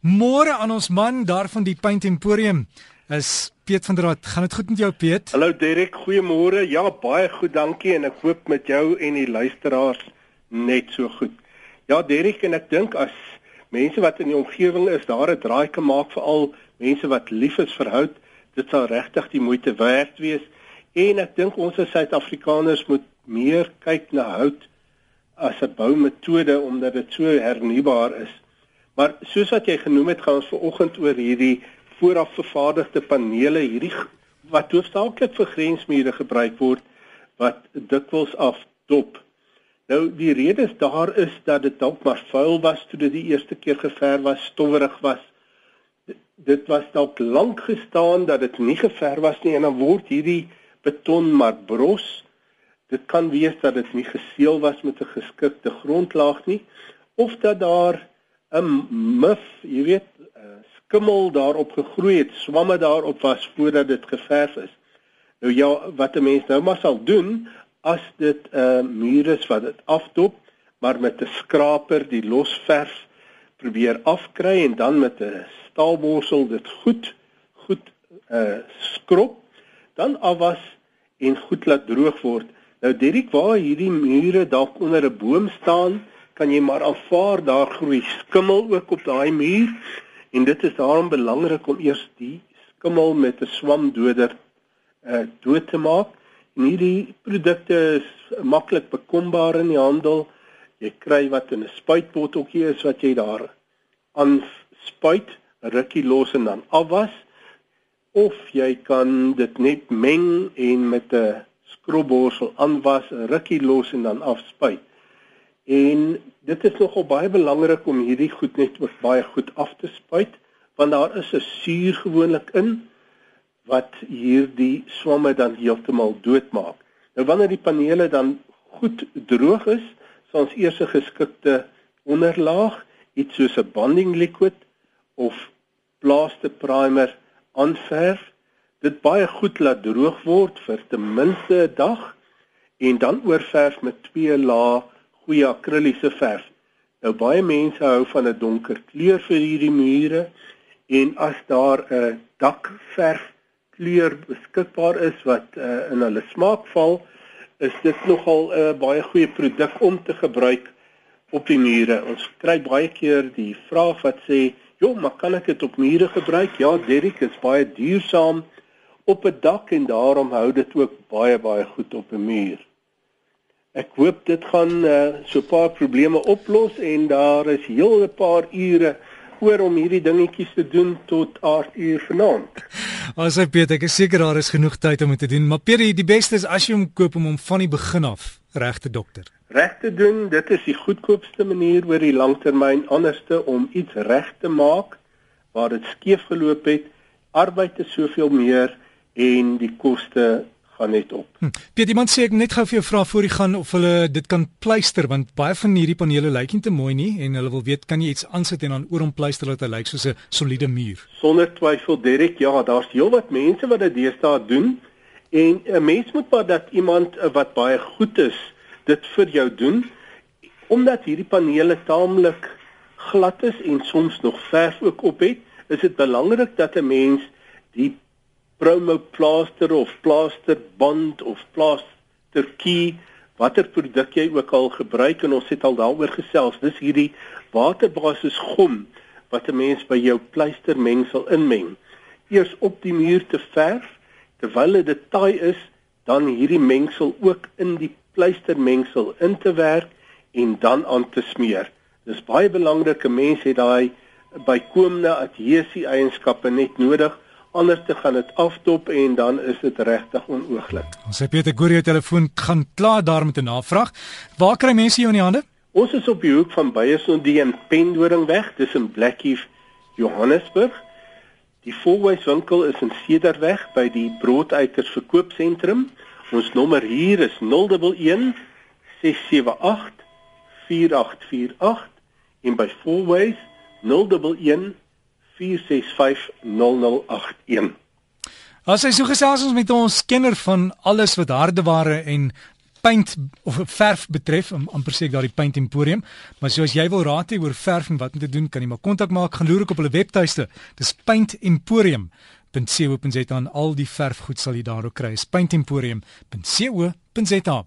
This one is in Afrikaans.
Môre aan ons man daar van die Paint Emporium is Piet van der Walt. Gaan dit goed met jou Piet? Hallo Derek, goeiemôre. Ja, baie goed, dankie en ek hoop met jou en die luisteraars net so goed. Ja, Derek en ek dink as mense wat in die omgewing is, daar 'n draai kan maak vir al mense wat lief is vir hout, dit sal regtig die moeite werd wees. En ek dink ons as Suid-Afrikaners moet meer kyk na hout as 'n boumetode omdat dit so hernubaar is. Maar soos wat jy genoem het, gaan ons vanoggend oor hierdie vooraf vervaardigde panele, hierdie wat hoofsaaklik vir grensmure gebruik word wat dikwels afdop. Nou die rede is daar is dat dit dalk maar vuil was toe dit die eerste keer geverf was, stowwerig was. Dit was dalk lank gestaan dat dit nie geverf was nie en dan word hierdie beton maar bros. Dit kan wees dat dit nie geseël was met 'n geskikte grondlaag nie of dat daar 'n mif, jy weet, skimmel daarop gegroei het, swamme daarop was voordat dit geverf is. Nou ja, wat 'n mens nou maar sal doen as dit 'n uh, muur is wat dit afdop, maar met 'n skraper die losverf probeer afkry en dan met 'n staalborsel dit goed goed uh skrob, dan afwas en goed laat droog word. Nou Dirk, waar hierdie mure dalk onder 'n boom staan, kan jy maar aanvaar daar groei skimmel ook op daai muur en dit is daarom belangrik om eers die skimmel met 'n swamdoder uh dood te maak. En hierdie produkte is maklik bekombaar in die handel. Jy kry wat in 'n spuitbotteltjie is wat jy daar aan spuit, rukkie los en dan afwas of jy kan dit net meng en met 'n skrobborsel aanwas, rukkie los en dan afspuit. En dit is nogal baie belangrik om hierdie goed net ook baie goed af te spuit want daar is 'n suur gewoonlik in wat hierdie swamme dan heeltemal doodmaak. Nou wanneer die panele dan goed droog is, sal ons eers 'n geskikte onderlaag, iets soos 'n bonding liquid of plaaster primer aanverf. Dit baie goed laat droog word vir ten minste 'n dag en dan oorverf met twee lae goeie akriliese verf. Nou baie mense hou van 'n donker kleur vir hierdie mure en as daar 'n dakverf kleur beskikbaar is wat uh, in hulle smaak val, is dit nogal 'n uh, baie goeie produk om te gebruik op die mure. Ons kry baie keer die vraag wat sê, "Jo, maar kan ek dit op mure gebruik?" Ja, Derrick, is baie duursaam op 'n dak en daarom hou dit ook baie baie goed op 'n muur. Ek hoop dit gaan uh, so 'n paar probleme oplos en daar is heel 'n paar ure oor om hierdie dingetjies te doen tot 8 uur vanaand. Ons sê Piet, ek is seker daar is genoeg tyd om dit te doen, maar Piet, die beste is as jy hom koop om hom van die begin af reg te dokter. Reg te doen, dit is die goedkoopste manier oor die langtermyn anderste om iets reg te maak waar dit skeef geloop het. Arbeid is soveel meer en die koste gaan net op. Hm. Piet, iemand sê ek net gou vir jou vra voor jy gaan of hulle dit kan pleister want baie van hierdie panele lyk nie te mooi nie en hulle wil weet kan jy iets aansit en dan oor hom pleister dat hy lyk soos 'n soliede muur. Sonder twyfel Derek, ja, daar's heelwat mense wat dit deesdae doen en 'n mens moet maar dat iemand eh, wat baie goed is dit vir jou doen omdat hierdie panele taamlik glad is en soms nog verf ook op het, is dit belangrik dat 'n mens die promo plaster of plaster band of plaster key watter produk jy ook al gebruik en ons het al daaroor gesels dis hierdie waterbasis gom wat 'n mens by jou pleistermengsel inmeng. Eers op die muur te verf terwyl dit taai is dan hierdie mengsel ook in die pleistermengsel in te werk en dan aan te smeer. Dis baie belangrik 'n mens het daai bykomende adhesie eienskappe net nodig anders te gaan dit afdop en dan is dit regtig onooglik. Ons sê Pieter Gorie telefoon gaan klaar daar met 'n navraag. Waar kry mense jou in die hande? Ons is op die hoek van Beyersondie en Pendoringweg, dis in Blackheath, Johannesburg. Die Fourways winkel is in Cederweg by die Broodeiters verkoopsentrum. Ons nommer hier is 011 678 4848 en by Fourways 011 As hy so gesels ons met ons kenner van alles wat hardeware en paint of verf betref, amper sê ek daardie Paint Emporium, maar so as jy wil raad oor verf en wat om te doen, kan jy maar kontak maak, gaan loer op hulle webtuiste. Dis Paint Emporium paintemporium.co.za en al die verfgoed sal jy daar ook kry. Paintemporium.co.za